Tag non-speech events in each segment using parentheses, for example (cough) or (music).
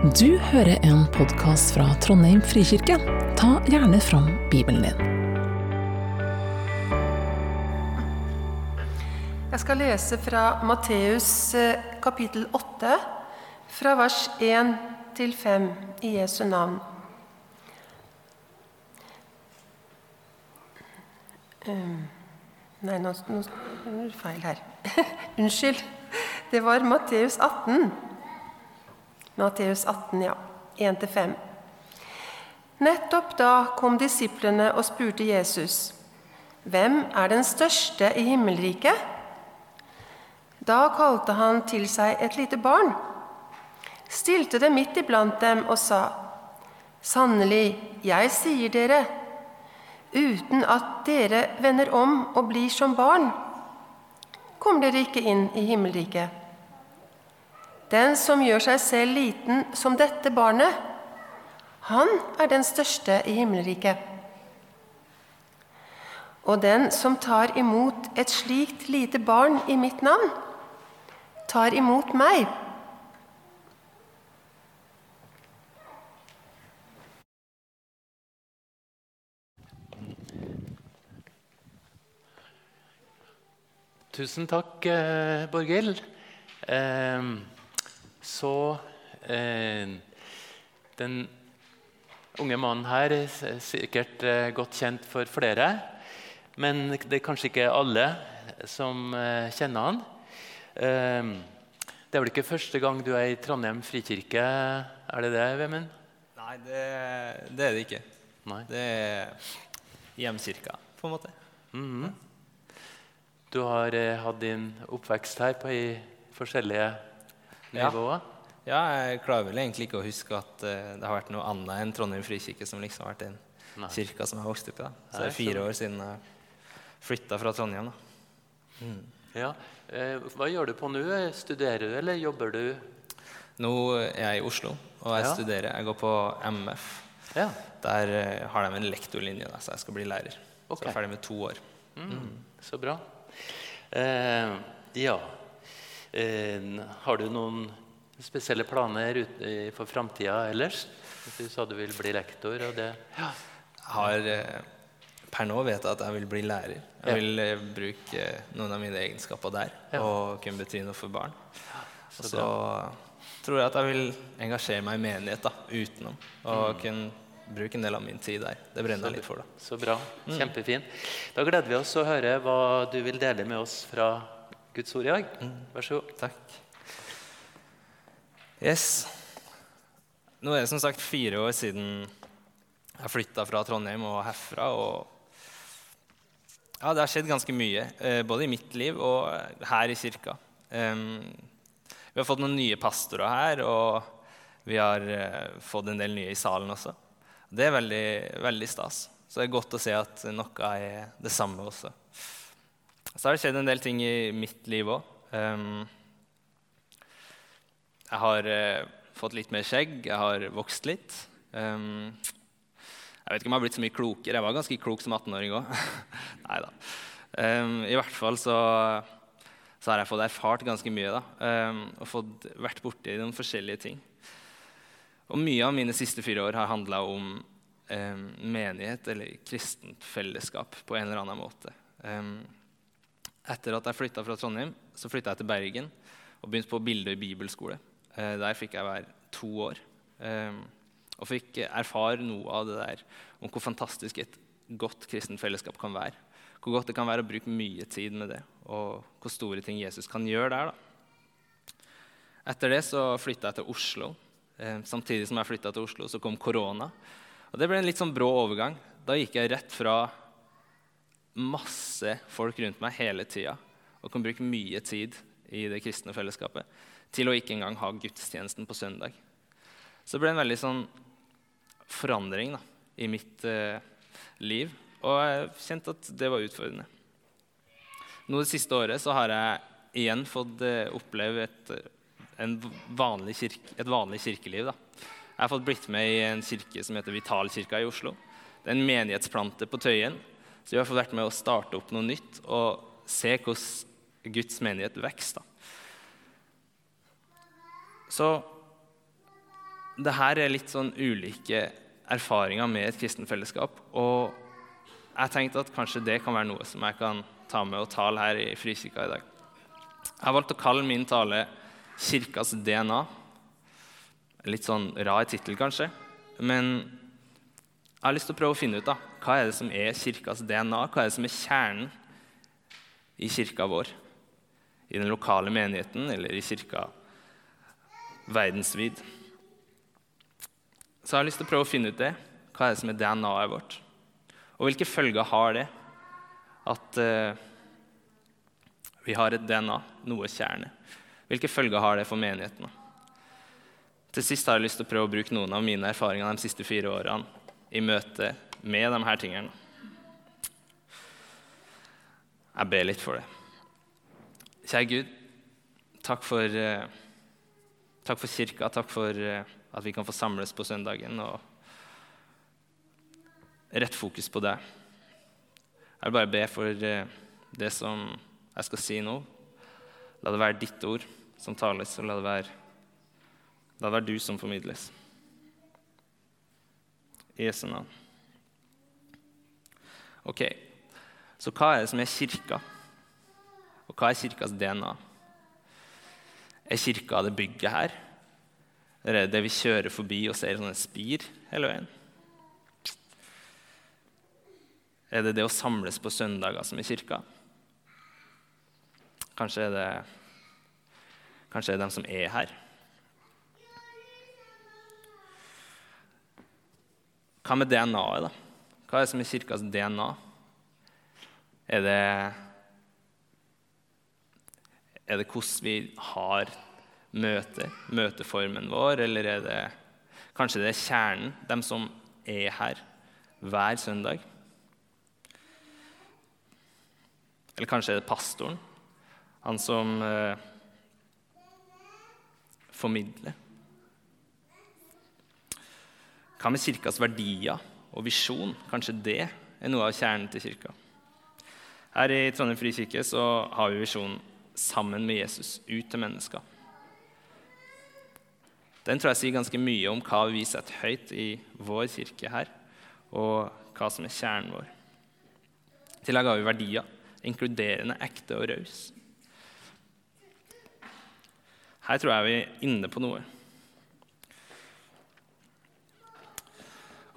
Du hører en podkast fra Trondheim frikirke. Ta gjerne fram Bibelen din. Jeg skal lese fra Matteus eh, kapittel 8, fra vers 1 til 5 i Jesu navn. Um, nei, nå er det feil her. (laughs) Unnskyld. Det var Matteus 18. Matteus 18, ja. 1-5. Nettopp da kom disiplene og spurte Jesus, 'Hvem er den største i himmelriket?' Da kalte han til seg et lite barn, stilte det midt iblant dem og sa, 'Sannelig, jeg sier dere:" uten at dere vender om og blir som barn, kommer dere ikke inn i himmelriket. Den som gjør seg selv liten som dette barnet, han er den største i himmelriket. Og den som tar imot et slikt lite barn i mitt navn, tar imot meg. Tusen takk, eh, Borghild. Så eh, Den unge mannen her er sikkert eh, godt kjent for flere. Men det er kanskje ikke alle som eh, kjenner han. Eh, det er vel ikke første gang du er i Trondheim frikirke? Er det det, Vemund? Nei, det, det er det ikke. Nei. Det er hjemkirka, på en måte. Mhm. Du har eh, hatt din oppvekst her på i forskjellige Ja. Ja, jeg klarer vel egentlig ikke å huske at eh, det har vært noe annet enn Trondheim frikirke som liksom har vært den Nei. kirka som jeg har vokst opp i. da. Så Nei, det er fire år siden jeg flytta fra Trondheim. da. Ja. Eh, hva gjør du på nå? Studerer du, eller jobber du? Nå er jeg i Oslo, og jeg Ja. studerer. Jeg går på MF. Ja. Der eh, har de en lektorlinje, da, så jeg skal bli lærer. Okay. Så jeg er ferdig med to år. Så bra. Eh, ja. Eh, har du noen spesielle planer for framtida ellers? Du sa du vil bli lektor, og det Ja. har eh, Per nå vet jeg at jeg vil bli lærer. Jeg vil eh, bruke noen av mine egenskaper der Ja. og kunne bety noe for barn. Og så tror jeg at jeg vil engasjere meg i menighet da, utenom. Og kunne bruke en del av min tid der. Det brenner jeg litt for. da. Så bra. Kjempefint. Da gleder vi oss å høre hva du vil dele med oss fra Guds ord i dag. Vær så god. Takk. Yes. Nå er det som sagt fire år siden jeg flytta fra Trondheim og herfra. Og ja, det har skjedd ganske mye, eh, både i mitt liv og eh, her i kirka. Vi har fått noen nye pastorer her, og vi har eh, fått en del nye i salen også. Det er veldig, veldig stas. Så det er godt å se at noe er det samme også. Så har det skjedd en del ting i mitt liv òg. jeg har eh, fått litt mer skjegg, jeg har vokst litt. Um, jeg vet ikke om jeg har blitt så mye klokere. Jeg var ganske klok som 18-åring òg. Nei da. I hvert fall så, så har jeg fått erfart ganske mye da, um, og fått vært borti noen forskjellige ting. Og mye av mine siste fire år har handla om menighet eller kristent fellesskap på en eller annen måte. Um, etter at jeg flytta fra Trondheim, så flytta jeg til Bergen og begynte på Bildøy bibelskole. Eh, Der fikk jeg være to år. eh, Og fikk erfare noe av det der om hvor fantastisk et godt kristent fellesskap kan være. Hvor godt det kan være å bruke mye tid med det, og hvor store ting Jesus kan gjøre der. da. Etter det så flytta jeg til Oslo. Eh, Samtidig som jeg flytta til Oslo, så kom korona. Og Det ble en litt sånn brå overgang. Da gikk jeg rett fra masse folk rundt meg hele tida og kan bruke mye tid i det kristne fellesskapet, til å ikke engang ha gudstjenesten på søndag. Så det ble en veldig sånn forandring da, i mitt eh, liv, og jeg kjente at det var utfordrende. Nå Det siste året så har jeg igjen fått eh, oppleve et, vanlig kirke, et vanlig kirkeliv. Da. Jeg har fått blitt med i en kirke som heter Vitalkirka i Oslo. Det er en menighetsplante på Tøyen. Så vi har fått vært med å starte opp noe nytt og se hvordan Guds menighet vokser. Så det her er litt sånn ulike erfaringer med et kristenfellesskap. Og jeg tenkte at kanskje det kan være noe som jeg kan ta med og tale her i Frikirka i dag. Jeg har valgt å kalle min tale 'Kirkas DNA'. Litt sånn rar tittel, kanskje. Men jeg har lyst til å prøve å finne ut da, hva er det som er kirkas DNA. Hva er det som er kjernen i kirka vår? I den lokale menigheten eller i kirka verdensvid. Så jeg har lyst til å prøve å finne ut det. Hva er det som er DNA-et vårt? Og hvilke følger har det at uh, vi har et DNA, noe kjerne? Hvilke følger har det for menigheten? Til sist har jeg lyst til å prøve å bruke noen av mine erfaringer de siste fire årene i møte med de her tingene. Jeg ber litt for det. Kjære Gud, takk for, uh, takk for kirka. Takk for uh, at vi kan få samles på søndagen og rett fokus på deg. Jeg vil bare be for uh, det som jeg skal si nå. La det være ditt ord som tales, og la det være, la det være du som formidles. I Jesu navn. Ok, Så hva er det som er kirka? Og hva er kirkas DNA? Er kirka det bygget her? Eller er det det vi kjører forbi og ser sånne spir hele veien? Er det det å samles på søndager som er kirka? Kanskje er det, kanskje er det dem som er her. Hva med DNA-et, da? Hva er det som er kirkas DNA? Er det, er det hvordan vi har møter, møteformen vår, eller er det kanskje det er kjernen, dem som er her hver søndag? Eller kanskje er det pastoren? Han som eh, formidler. Hva med kirkas verdier og visjon? Kanskje det er noe av kjernen til kirka? Her i Trondheim frikirke så har vi visjonen 'Sammen med Jesus ut til mennesker'. Den tror jeg sier ganske mye om hva vi setter høyt i vår kirke her, og hva som er kjernen vår. I tillegg har vi verdier. Inkluderende, ekte og raus. Her tror jeg vi er inne på noe.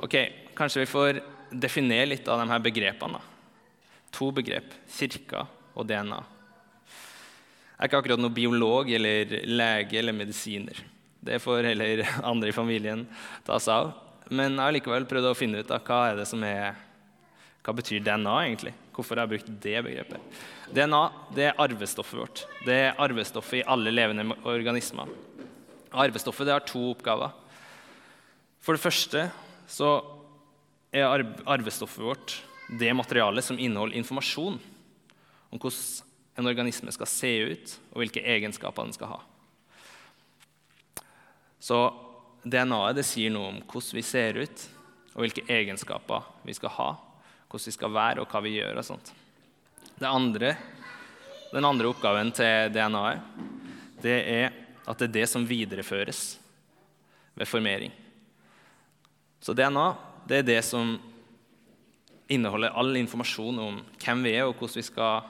Ok, Kanskje vi får definere litt av de her begrepene. To begrep kirka og DNA. Jeg er ikke akkurat noen biolog eller lege eller medisiner. Det får heller (laughs) andre i familien ta seg av. Men jeg har likevel prøvd å finne ut av hva er det som er hva betyr DNA egentlig? Hvorfor har jeg brukt det begrepet? DNA det er arvestoffet vårt. Det er arvestoffet i alle levende organismer. Arvestoffet har to oppgaver. For det første så er arvestoffet vårt det materialet som inneholder informasjon om hvordan en organisme skal se ut, og hvilke egenskaper den skal ha. Så DNA-et sier noe om hvordan vi ser ut, og hvilke egenskaper vi skal ha hvordan vi skal være, og hva vi gjør. og sånt. Andre, den andre oppgaven til DNA-et det er at det er det som videreføres ved formering. Så DNA det er det som inneholder all informasjon om hvem vi er, og hvordan vi skal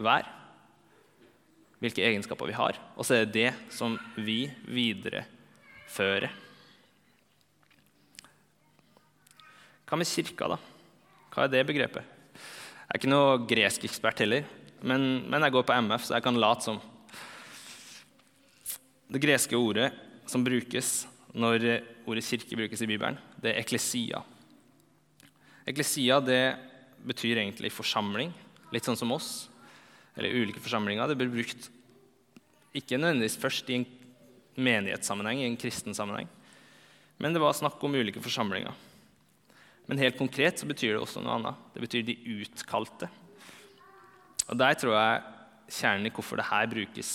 være. Hvilke egenskaper vi har. Og så er det det som vi viderefører. Hva med kirka, da? Hva er det begrepet? Jeg er ikke noe gresk ekspert heller, men, men, jeg går på MF, så jeg kan late som. Det greske ordet som brukes når ordet kirke brukes i Bibelen, det er eklesia. Eklesia det betyr egentlig forsamling, litt sånn som oss, eller ulike forsamlinger. Det blir brukt ikke nødvendigvis først i en menighetssammenheng, i en kristen sammenheng, men det var snakk om ulike forsamlinger. Men helt konkret så betyr det også noe annet. Det betyr de utkalte. Og Der tror jeg kjernen i hvorfor det her brukes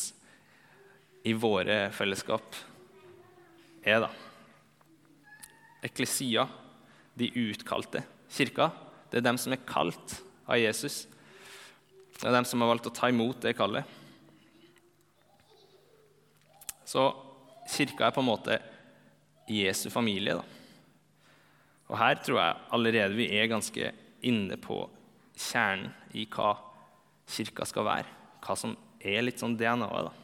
i våre fellesskap, er da Eklesia, de utkalte. Kirka, det er dem som er kalt av Jesus. Det er dem som har valgt å ta imot det kallet. Så kirka er på en måte Jesu familie. da. Og her tror jeg allerede vi er ganske inne på kjernen i hva kirka skal være. Hva som er litt sånn DNA-et.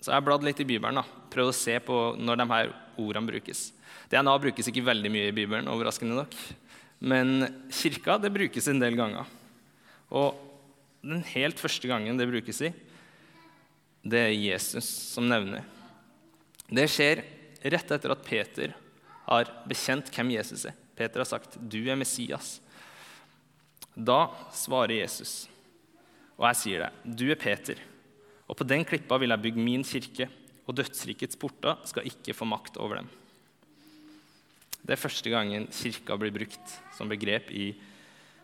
Så jeg har bladd litt i Bibelen. da. Prøvd å se på når de her ordene brukes. DNA brukes ikke veldig mye i Bibelen, overraskende nok. Men kirka det brukes en del ganger. Og den helt første gangen det brukes i, det er Jesus som nevner. Det skjer rett etter at Peter har bekjent hvem Jesus er. Peter har sagt, 'Du er Messias'. Da svarer Jesus, og jeg sier det, 'Du er Peter', og på den klippa vil jeg bygge min kirke', og dødsrikets porter skal ikke få makt over dem. Det er første gangen kirka blir brukt som begrep i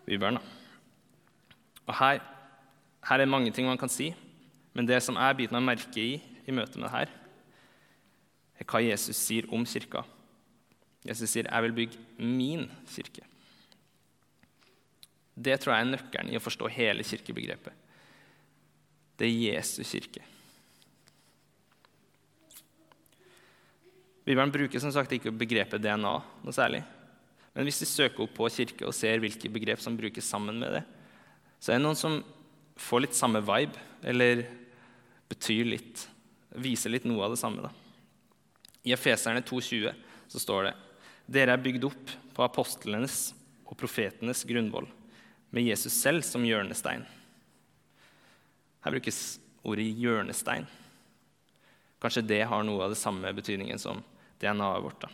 Bibelen. Og her, her er mange ting man kan si, men det som jeg biter meg merke i i møte med det her, er hva Jesus sier om kirka. Jesus sier 'Jeg vil bygge min kirke'. Det tror jeg er nøkkelen i å forstå hele kirkebegrepet. Det er Jesu kirke. Bibelen bruker som sagt ikke begrepet DNA noe særlig. Men hvis vi søker opp på kirke og ser hvilke begrep som brukes sammen med det, så er det noen som får litt samme vibe, eller betyr litt, viser litt noe av det samme. Da. I Efeserne 2,20 så står det dere er bygd opp på apostlenes og profetenes grunnvoll, med Jesus selv som hjørnestein. Her brukes ordet hjørnestein. Kanskje det har noe av det samme betydningen som DNA-et vårt. Da.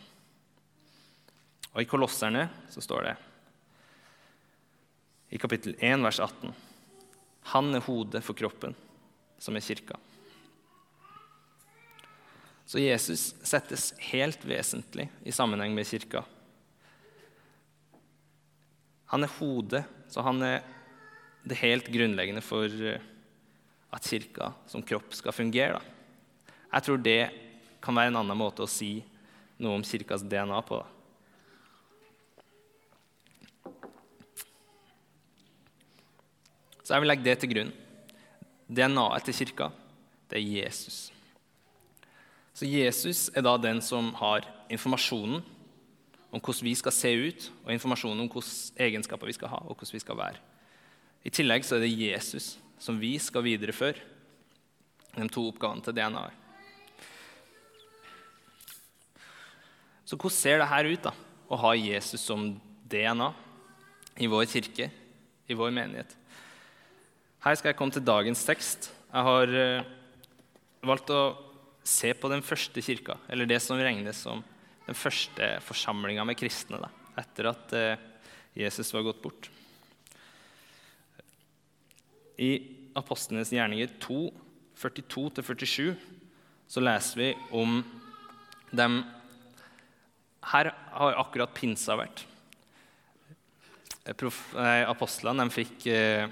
Og I Kolosserne så står det i kapittel 1, vers 18 Han er hodet for kroppen, som er kirka. Så Jesus settes helt vesentlig i sammenheng med kirka. Han er hodet, så han er det helt grunnleggende for eh, at kirka som kropp skal fungere. Da. Jeg tror det kan være en annen måte å si noe om kirkas DNA på. Så jeg vil legge det til grunn. DNA-et til kirka, det er Jesus. Så Jesus er da den som har informasjonen om hvordan vi skal se ut, og informasjonen om hvilke egenskaper vi skal ha, og hvordan vi skal være. I tillegg så er det Jesus som vi skal videreføre de to oppgavene til DNA-et. Så hvordan ser det her ut, da, å ha Jesus som DNA i vår kirke, i vår menighet? Her skal jeg komme til dagens tekst. Jeg har uh, valgt å se på den første kirka, eller det som regnes som den første forsamlinga med kristne da, etter at uh, Jesus var gått bort. I Apostlenes gjerninger 2, 42-47 så leser vi om dem her har akkurat pinsa vært. Apostlene fikk eh,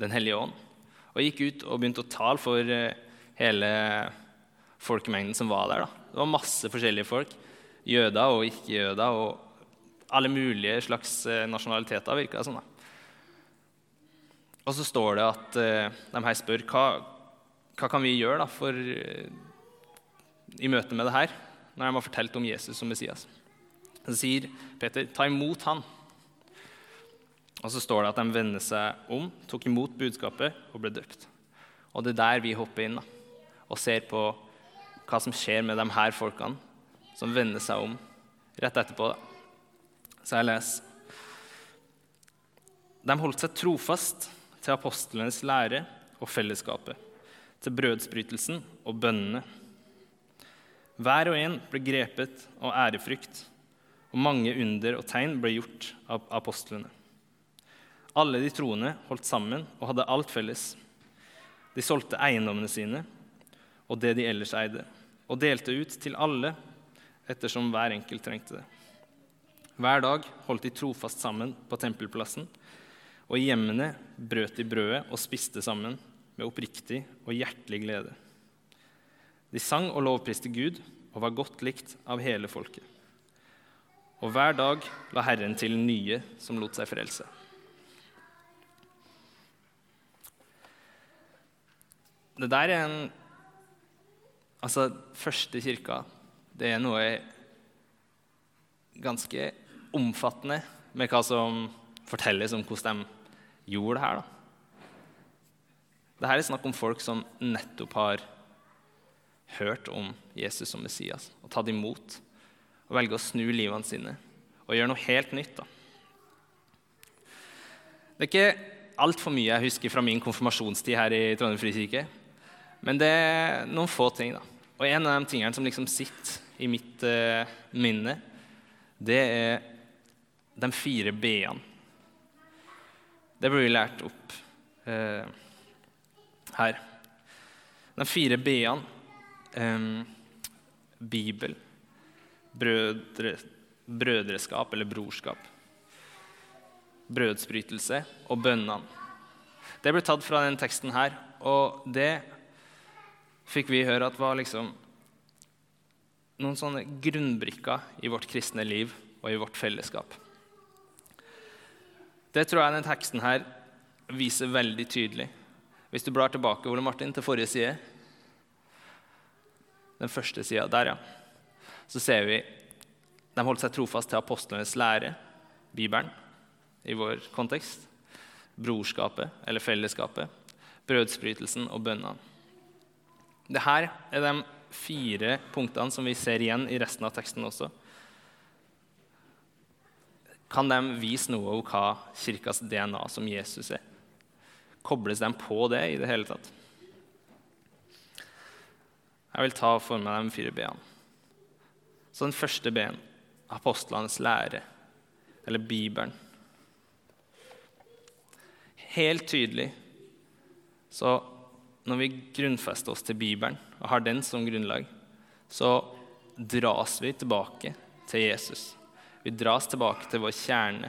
Den hellige ånd og gikk ut og begynte å tale for eh, hele folkemengden som var der. Da. Det var masse forskjellige folk. Jøder og ikke-jøder og alle mulige slags eh, nasjonaliteter, virka det som. Og så står det at de her spør hva, hva kan vi gjøre da, for, i møte med det her, når de har fortalt om Jesus som Messias. Så sier Peter, 'Ta imot han'. Og så står det at de vender seg om, tok imot budskapet og ble døpt. Og det er der vi hopper inn da, og ser på hva som skjer med de her folkene som vender seg om rett etterpå. Da. Så jeg leser. De holdt seg trofast til apostlenes lære og fellesskapet, til brødsbrytelsen og bønnene. Hver og en ble grepet av ærefrykt og mange under og tegn ble gjort av apostlene. Alle de troende holdt sammen og hadde alt felles. De solgte eiendommene sine og det de ellers eide, og delte ut til alle ettersom hver enkelt trengte det. Hver dag holdt de trofast sammen på tempelplassen, og i hjemmene brøt de brødet og spiste sammen med oppriktig og hjertelig glede. De sang og lovpriste Gud og var godt likt av hele folket. Og hver dag la Herren til nye som lot seg frelse. Det der er en Altså, første kirka, det er noe ganske omfattende med hva som fortelles om hvordan de gjorde det her. da. her er snakk om folk som nettopp har hørt om Jesus som Messias og tatt imot og velger å snu livene sine og gjøre noe helt nytt. da. Det er ikke altfor mye jeg husker fra min konfirmasjonstid her i Trondheim frikirke. Men det er noen få ting. da. Og en av de tingene som liksom sitter i mitt uh, minne, det er de fire b-ene. Det ble vi lært opp uh, her. De fire b-ene um, Bibel, brødre, brødreskap eller brorskap, brødsbrytelse og bønnene. Det ble tatt fra denne teksten her, og det fikk vi høre at var liksom noen sånne grunnbrikker i vårt kristne liv og i vårt fellesskap. Det tror jeg denne teksten her viser veldig tydelig. Hvis du blar tilbake Ole Martin, til forrige side, den første sida der, ja, så ser vi de holdt seg trofast til apostlenes lære, Bibelen, i vår kontekst, brorskapet eller fellesskapet, brødsbrytelsen og bønnene. Dette er de fire punktene som vi ser igjen i resten av teksten også. Kan de vise noe om hva kirkas DNA som Jesus er? Kobles de på det i det hele tatt? Jeg vil ta for meg de fire b-ene. Så den første b-en, apostlenes lære, eller Bibelen. Helt tydelig så når vi grunnfester oss til Bibelen og har den som grunnlag, så dras vi tilbake til Jesus. Vi dras tilbake til vår kjerne,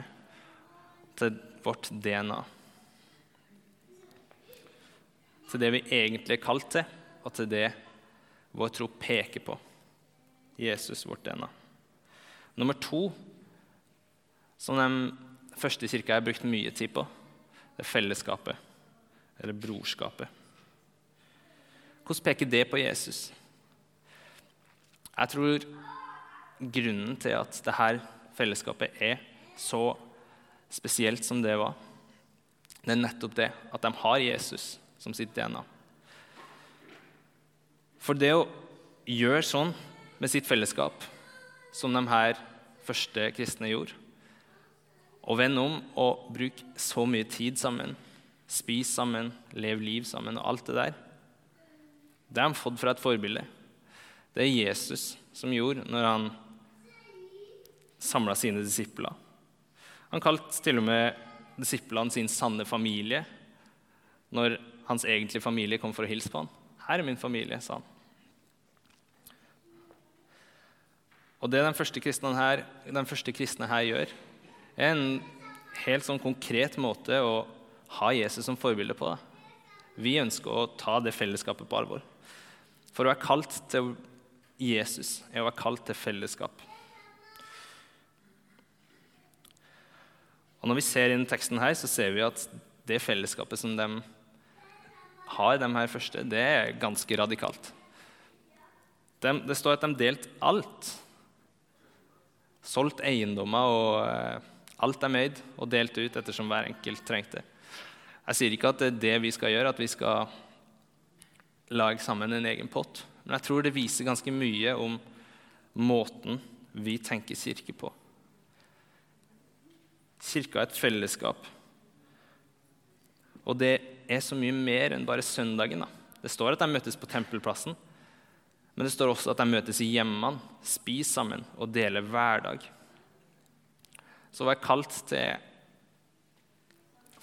til vårt DNA. Til det vi egentlig er kalt til, og til det vår tro peker på. Jesus, vårt DNA. Nummer to, som den første kirka har brukt mye tid på, det er fellesskapet, eller brorskapet. Hvordan peker det på Jesus? Jeg tror grunnen til at dette fellesskapet er så spesielt som det var, det er nettopp det at de har Jesus som sitt DNA. For det å gjøre sånn med sitt fellesskap, som de her første kristne gjorde, å vende om og bruke så mye tid sammen, spise sammen, leve liv sammen og alt det der, det har de fått fra et forbilde. Det er Jesus som gjorde når han samla sine disipler. Han kalte til og med disiplene sin sanne familie når hans egentlige familie kom for å hilse på ham. 'Her er min familie', sa han. Og Det den første kristne her, første kristne her gjør, er en helt sånn konkret måte å ha Jesus som forbilde på. Det. Vi ønsker å ta det fellesskapet på alvor. For å være kalt til Jesus er å være kalt til fellesskap. Og Når vi ser inn teksten her, så ser vi at det fellesskapet som de har, de her første, det er ganske radikalt. De, det står at de delte alt. Solgt eiendommer og eh, alt de eide, og delte ut ettersom hver enkelt trengte. Jeg sier ikke at det er det vi skal gjøre, at vi skal lage sammen en egen pott. Men jeg tror det viser ganske mye om måten vi tenker kirke på. Kirka er et fellesskap. Og det er så mye mer enn bare søndagen. Da. Det står at de møtes på tempelplassen, men det står også at de møtes i hjemmene, spiser sammen og deler hverdag. Så å være kalt til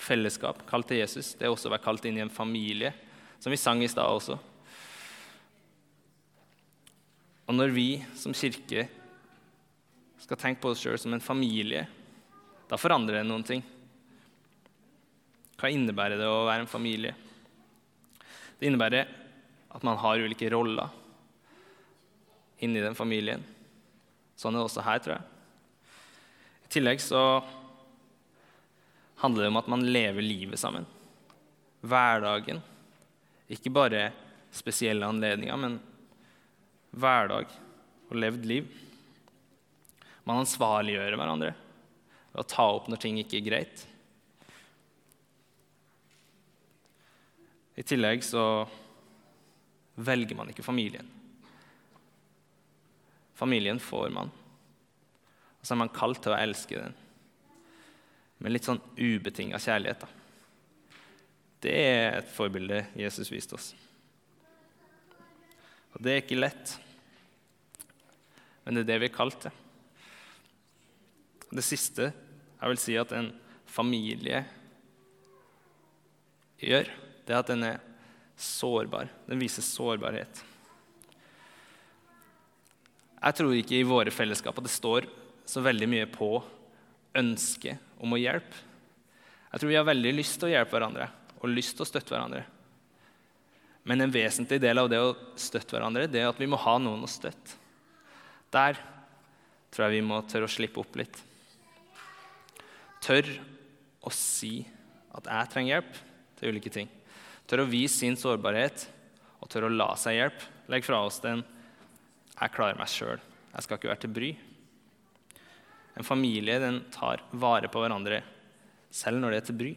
fellesskap, kalt til Jesus, det er også å være kalt inn i en familie som vi sang i stad også. Og når vi som kirke skal tenke på oss sjøl som en familie, da forandrer det noen ting. Hva innebærer det å være en familie? Det innebærer at man har ulike roller inni den familien. Sånn er det også her, tror jeg. I tillegg så handler det om at man lever livet sammen. Hverdagen ikke bare spesielle anledninger, men hverdag og levd liv. Man ansvarliggjør hverandre ved å ta opp når ting ikke er greit. I tillegg så velger man ikke familien. Familien får man. Og så er man kalt til å elske den med litt sånn ubetinga kjærlighet. Da. Det er et forbilde Jesus viste oss. Og det er ikke lett, men det er det vi er kalt til. Det siste jeg vil si at en familie gjør, det er at den er sårbar. Den viser sårbarhet. Jeg tror ikke i våre fellesskap at det står så veldig mye på ønsket om å hjelpe. Jeg tror vi har veldig lyst til å hjelpe hverandre og lyst til å støtte hverandre. Men en vesentlig del av det å støtte hverandre det er at vi må ha noen å støtte. Der tror jeg vi må tørre å slippe opp litt. Tørre å si at jeg trenger hjelp til ulike ting. Tør å vise sin sårbarhet og tør å la seg hjelpe. Legg fra oss den 'jeg klarer meg sjøl'. Jeg skal ikke være til bry. En familie den tar vare på hverandre selv når det er til bry.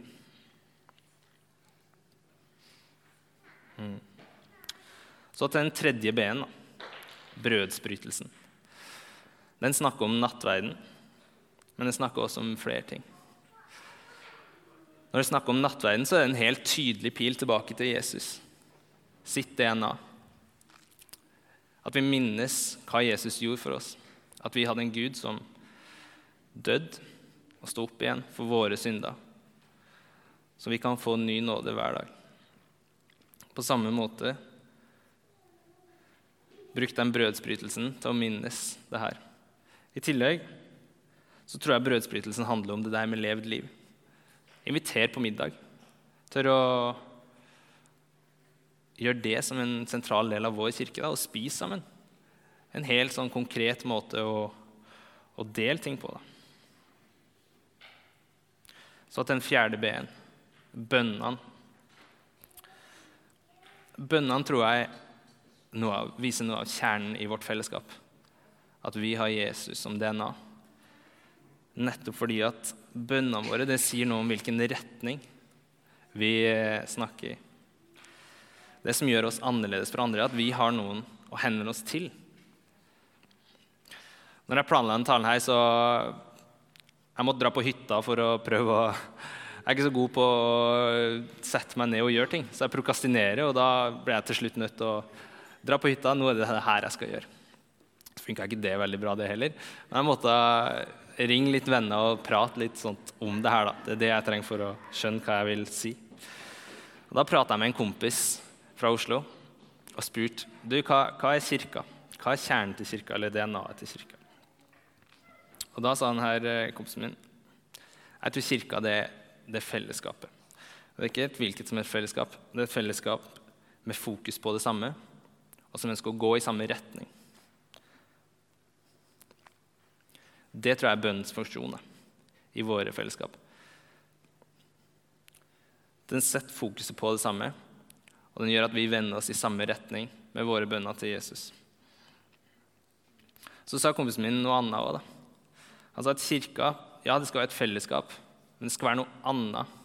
Mm. Så til den tredje b-en, brødsbrytelsen. Den snakker om nattverden, men den snakker også om flere ting. Når det snakker om nattverden, så er det en helt tydelig pil tilbake til Jesus. Sitt DNA. At vi minnes hva Jesus gjorde for oss. At vi hadde en Gud som døde og sto opp igjen for våre synder. Så vi kan få ny nåde hver dag. På samme måte bruk den brødsbrytelsen til å minnes det her. I tillegg så tror jeg brødsbrytelsen handler om det der med levd liv. Inviter på middag. Tør å gjøre det som en sentral del av vår kirke, da, og spis sammen. En helt sånn konkret måte å, å dele ting på. Da. Så til den fjerde B-en bønnene. Bønnene tror jeg noe av, viser noe av kjernen i vårt fellesskap. At vi har Jesus som DNA. Nettopp fordi at bønnene våre det sier noe om hvilken retning vi eh, snakker i. Det som gjør oss annerledes fra andre, er at vi har noen å henvende oss til. Når jeg planla denne talen her, så jeg måtte dra på hytta for å prøve å Jeg er ikke så god på å sette meg ned og gjøre ting, så jeg prokastinerer, og da ble jeg til slutt nødt til å dra på hytta. Nå er det her jeg skal gjøre. Så funka ikke det veldig bra, det heller. Men jeg måtte ringe litt venner og prat litt sånt om det her. Da. Det er det jeg trenger for å skjønne hva jeg vil si. Og da prata jeg med en kompis fra Oslo og spurte du, hva, hva er kirka. Hva er kjernen til kirka, eller DNA-et til kirka? Og da sa han her, eh, kompisen min jeg tror kirka det, det er fellesskapet. Det er ikke et hvilket som helst fellesskap. Det er et fellesskap med fokus på det samme, og som ønsker å gå i samme retning. Det tror jeg er bønnens funksjon i våre fellesskap. Den setter fokuset på det samme, og den gjør at vi vender oss i samme retning med våre bønner til Jesus. Så sa kompisen min noe annet òg. Han sa at kirka ja, det skal være et fellesskap, men det skal være noe annet.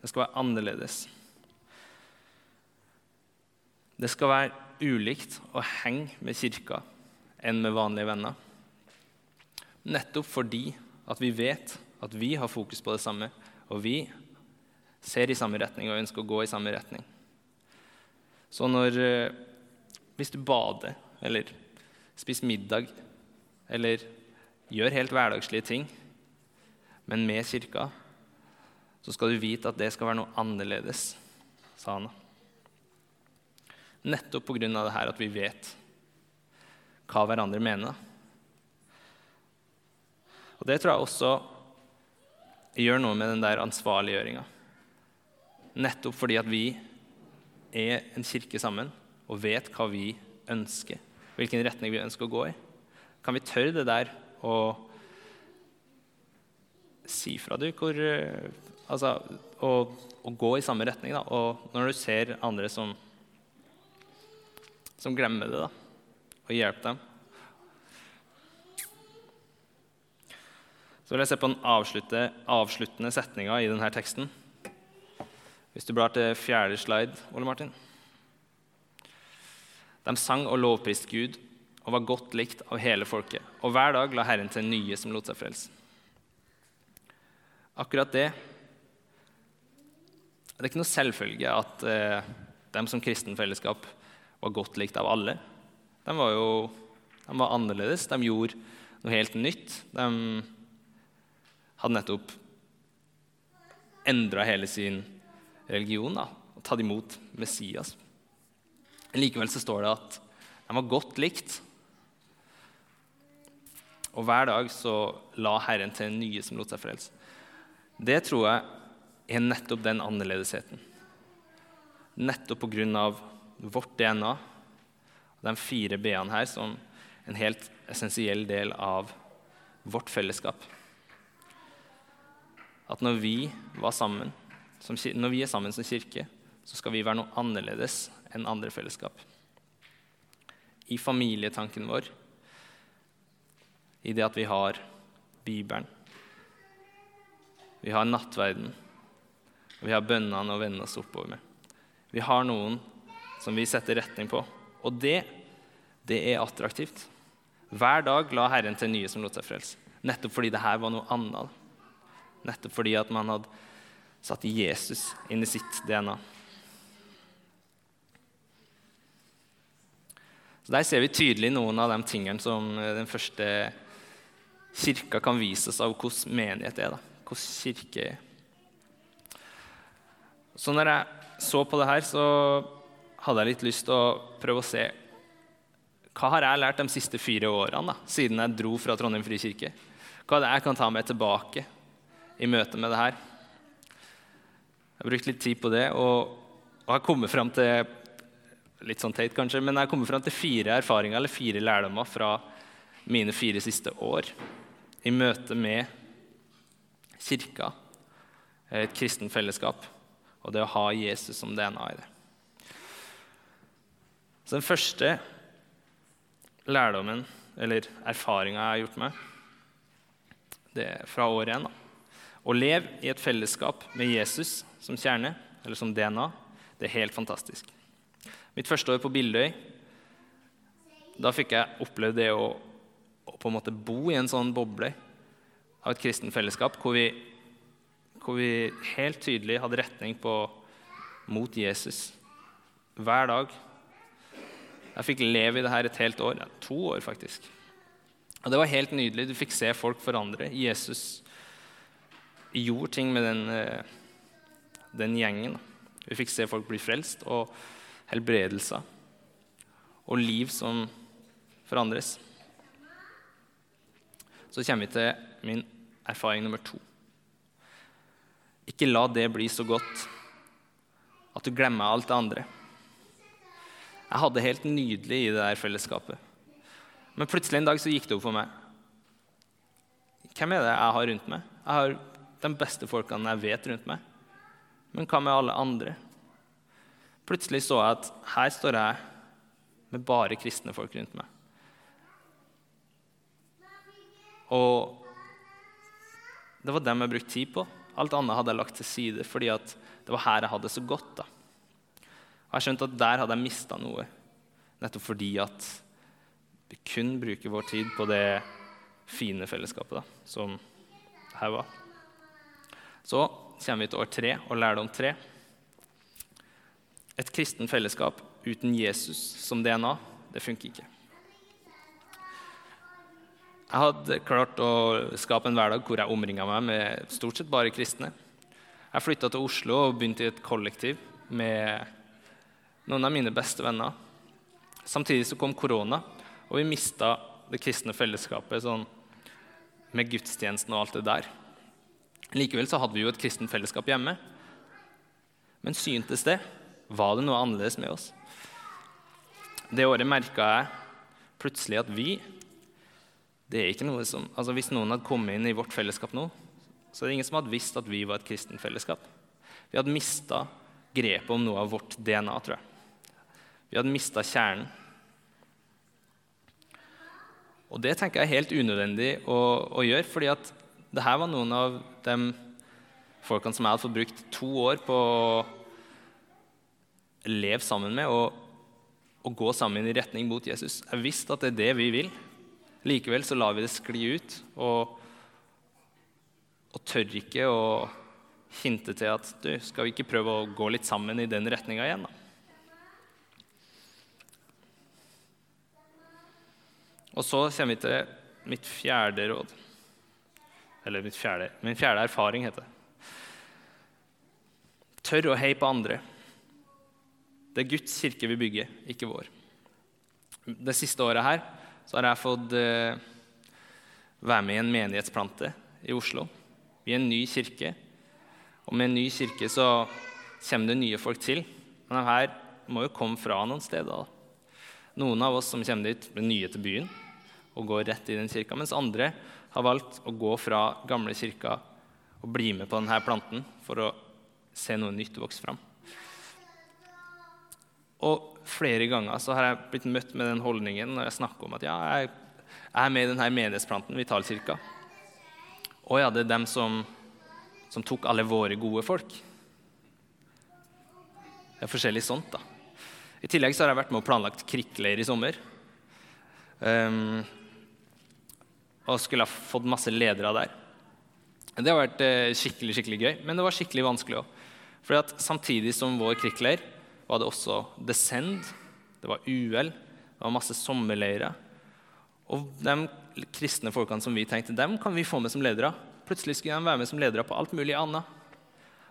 Det skal være annerledes. Det skal være ulikt å henge med kirka enn med vanlige venner. Nettopp fordi at vi vet at vi har fokus på det samme, og vi ser i samme retning og ønsker å gå i samme retning. Så når eh, Hvis du bader eller spiser middag eller gjør helt hverdagslige ting, men med kirka, så skal du vite at det skal være noe annerledes, sa han. Nettopp pga. det her at vi vet hva hverandre mener. Og Det tror jeg også gjør noe med den der ansvarliggjøringa. Nettopp fordi at vi er en kirke sammen og vet hva vi ønsker, hvilken retning vi ønsker å gå i. Kan vi tørre det der å si fra, du, hvor Altså å, å, gå i samme retning, da. Og når du ser andre som som glemmer det, da, og hjelpe dem. Så vil jeg se på den avsluttende setninga i denne teksten. Hvis du blar til fjerde slide, Ole Martin. De sang og lovpriste Gud og var godt likt av hele folket. Og hver dag la Herren til nye som lot seg frelse. Akkurat det Det er ikke noe selvfølge at eh, de som kristen fellesskap var godt likt av alle. De var jo de var annerledes. De gjorde noe helt nytt. De hadde nettopp endra hele sin religion da, og tatt imot Messias. Likevel så står det at de var godt likt. Og hver dag så la Herren til en nye som lot seg frelse. Det tror jeg er nettopp den annerledesheten. Nettopp på grunn av vårt DNA, de fire b-ene her, som en helt essensiell del av vårt fellesskap. At når vi, sammen, som, når vi er sammen som kirke, så skal vi være noe annerledes enn andre fellesskap. I familietanken vår, i det at vi har Bibelen, vi har nattverden, vi har bønnene å vende oss oppover med. Vi har noen som vi setter retning på, og det, det er attraktivt. Hver dag la Herren til nye som lot seg frelse. Nettopp fordi det her var noe annet. Nettopp fordi at man hadde satt Jesus inn i sitt DNA. Så Der ser vi tydelig noen av de tingene som den første kirka kan vise oss av hvordan menighet er. da. Hvordan kirke er. Så når jeg så på det her, så hadde jeg litt lyst til å prøve å se hva har jeg lært de siste fire årene da, siden jeg dro fra Trondheim frikirke? Hva er det jeg kan ta med tilbake i møte med det her? Jeg har brukt litt tid på det og, og har kommet fram til litt sånn teit kanskje, men jeg har kommet fram til fire erfaringer eller fire lærdommer fra mine fire siste år i møte med kirka, et kristen fellesskap og det å ha Jesus som DNA i det. Så den første lærdommen, eller erfaringa jeg har gjort meg, det er fra år én. Å leve i et fellesskap med Jesus som kjerne, eller som DNA, det er helt fantastisk. Mitt første år på Bildøy da fikk jeg oppleve det å, å, på en måte bo i en sånn boble av et kristen fellesskap hvor vi, hvor vi helt tydelig hadde retning på, mot Jesus hver dag. Jeg fikk leve i det her et helt år. Ja, to år, faktisk. Og Det var helt nydelig. Du fikk se folk forandre. Jesus gjorde ting med den, eh, den gjengen. Vi fikk se folk bli frelst, og helbredelser og liv som forandres. Så kommer vi til min erfaring nummer to. Ikke la det bli så godt at du glemmer alt det andre. Jeg hadde det helt nydelig i det der fellesskapet. Men plutselig en dag så gikk det opp for meg. Hvem er det jeg har rundt meg? Jeg har de beste folkene jeg vet rundt meg. Men hva med alle andre? Plutselig så jeg at her står jeg med bare kristne folk rundt meg. Og det var dem jeg brukte tid på. Alt annet hadde jeg lagt til side fordi det var her jeg hadde det så godt. da. Og jeg skjønte at der hadde jeg mista noe, nettopp fordi at vi kun bruker vår tid på det fine fellesskapet da, som her var. Så kommer vi til år tre og lærdom tre. Et kristen fellesskap uten Jesus som DNA, det funker ikke. Jeg hadde klart å skape en hverdag hvor jeg omringa meg med stort sett bare kristne. Jeg flytta til Oslo og begynte i et kollektiv med noen av mine beste venner. Samtidig så kom korona, og vi mista det kristne fellesskapet sånn, med gudstjenesten og alt det der. Likevel så hadde vi jo et kristent fellesskap hjemme. Men syntes det? Var det noe annerledes med oss? Det året merka jeg plutselig at vi det er ikke noe som, altså Hvis noen hadde kommet inn i vårt fellesskap nå, så er det ingen som hadde visst at vi var et kristent fellesskap. Vi hadde mista grepet om noe av vårt DNA, tror jeg. Vi hadde mista kjernen. Og det tenker jeg er helt unødvendig å, å gjøre, fordi at det her var noen av de folkene som jeg hadde fått brukt to år på å leve sammen med og, og gå sammen i retning mot Jesus. Jeg visste at det er det vi vil. Likevel så lar vi det skli ut og, og tør ikke å hinte til at du, skal vi ikke prøve å gå litt sammen i den retninga igjen, da? Og så kommer vi til mitt fjerde råd. Eller fjerde, min fjerde erfaring, heter det. Tør å heie på andre. Det er Guds kirke vi bygger, ikke vår. Det siste året her så har jeg fått eh, være med i en menighetsplante i Oslo. Vi er en ny kirke. Og med en ny kirke så kommer det nye folk til. Men de her må jo komme fra noen steder. Noen av oss som kommer dit, blir nye til byen og går rett i den kirka, mens andre har valgt å gå fra gamle kirka og bli med på denne planten for å se noe nytt vokse fram. Og flere ganger så har jeg blitt møtt med den holdningen når jeg snakker om at ja, jeg er med i denne menighetsplanten, Vitalkirka. Å ja, det er dem som, som tok alle våre gode folk. Det er forskjellig sånt, da. I tillegg så har jeg vært med og planlagt krikkleir i sommer. Um, og skulle ha fått masse ledere der. Det har vært eh, skikkelig skikkelig gøy, men det var skikkelig vanskelig òg. For samtidig som vår krigsleir var det også Descend, det var UL, det var masse sommerleirer. Og de kristne folkene som vi tenkte dem kan vi få med som ledere. Plutselig skulle de være med som ledere på alt mulig annet.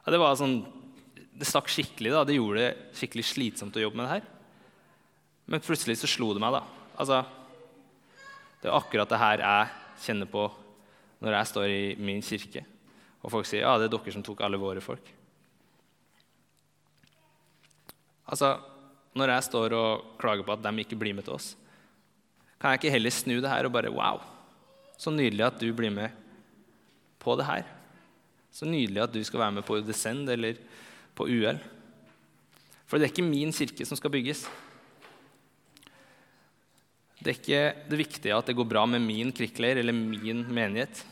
Ja, det var sånn, det stakk skikkelig. da, Det gjorde det skikkelig slitsomt å jobbe med det her. Men plutselig så slo det meg. da. Altså, Det er akkurat det her jeg kjenner på når jeg står i min kirke, og folk sier ja, det er dere som tok alle våre folk. Altså, Når jeg står og klager på at de ikke blir med til oss, kan jeg ikke heller snu det her og bare Wow, så nydelig at du blir med på det her. Så nydelig at du skal være med på Descend eller på UL. For det er ikke min kirke som skal bygges. Det er ikke det viktige at det går bra med min krikkleir eller min menighet.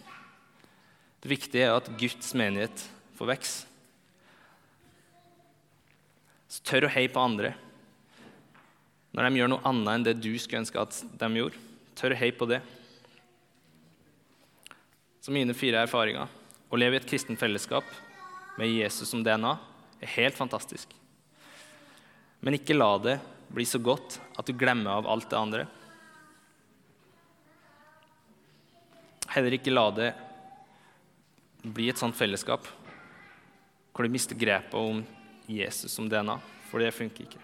Det viktige er at Guds menighet får vokse. Så tør å heie på andre. Når de gjør noe annet enn det du skulle ønske at de gjorde, tør å heie på det. Så mine fire erfaringer å leve i et kristent fellesskap med Jesus som DNA er helt fantastisk. Men ikke la det bli så godt at du glemmer av alt det andre. Heller ikke la det bli et sånt fellesskap hvor du mister grepet om Jesus som DNA, for det funker ikke.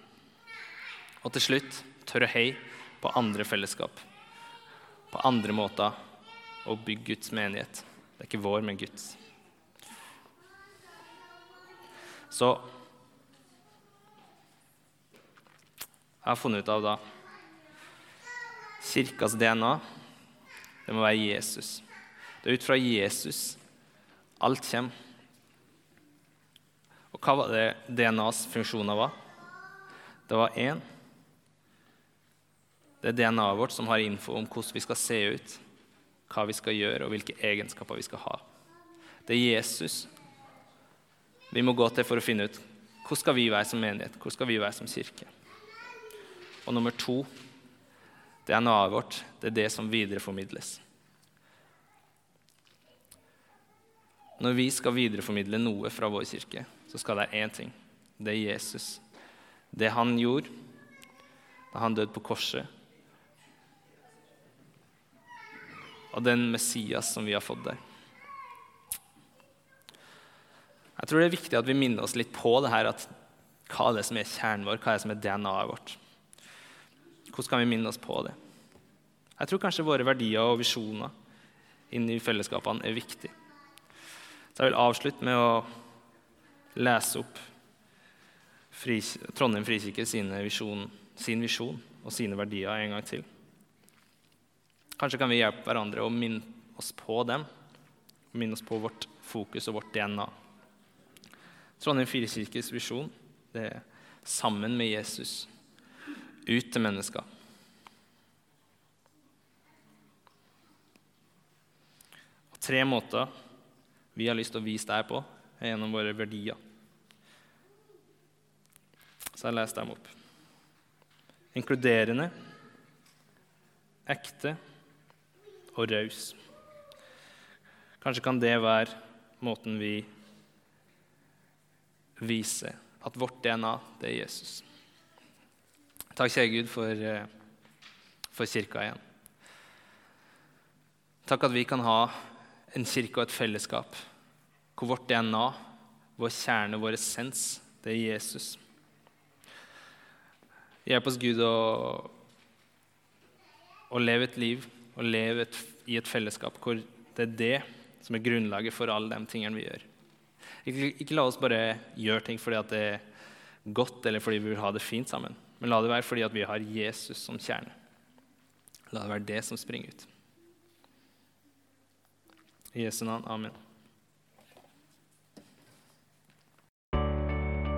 Og til slutt tør å heie på andre fellesskap, på andre måter å bygge Guds menighet. Det er ikke vår, men Guds. Så jeg har funnet ut av da Kirkas DNA det må være Jesus. Det er ut fra Jesus alt kommer. Og hva var det DNAs funksjoner var? Det var én. Det er DNA-et vårt som har info om hvordan vi skal se ut, hva vi skal gjøre, og hvilke egenskaper vi skal ha. Det er Jesus vi må gå til for å finne ut hvordan skal vi være som menighet, hvordan skal vi være som kirke. Og nummer to DNA-et vårt, det er det som videreformidles. Når vi skal videreformidle noe fra vår kirke, så skal det være én ting. Det er Jesus. Det han gjorde da han døde på korset. Og den Messias som vi har fått der. Jeg tror det er viktig at vi minner oss litt på det her, at hva er det som er kjernen vår, hva er det som er DNA-et vårt. Hvordan kan vi minne oss på det? Jeg tror kanskje våre verdier og visjoner inn i fellesskapene er viktig. Så jeg vil avslutte med å lese opp Trondheim frikirke visjon, sin visjon og sine verdier en gang til. Kanskje kan vi hjelpe hverandre å minne oss på dem, minne oss på vårt fokus og vårt DNA. Trondheim frikirkes visjon det er sammen med Jesus ut til mennesker. tre måter vi har lyst til å vise deg på, er gjennom våre verdier. Så jeg leser dem opp. Inkluderende, ekte og raus. Kanskje kan det være måten vi viser at vårt DNA, det er Jesus. Takk, kjære Gud, for, eh, for kirka igjen. Takk at vi kan ha en kirke og et fellesskap hvor vårt DNA, vår kjerne, vår essens, det er Jesus. Hjelp oss, Gud, å, å leve et liv og leve et, i et fellesskap hvor det er det som er grunnlaget for alle de tingene vi gjør. Ikke, ikke la oss bare gjøre ting fordi det er godt eller fordi vi vil ha det fint sammen, men la det være fordi at vi har Jesus som kjerne. La det være det som springer ut. I Jesu navn. Amen.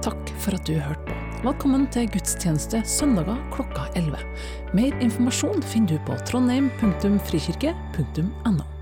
Takk for at du hørte på. Velkommen til gudstjeneste søndager klokka 11. Mer informasjon finner du på trondheim.frikirke.no.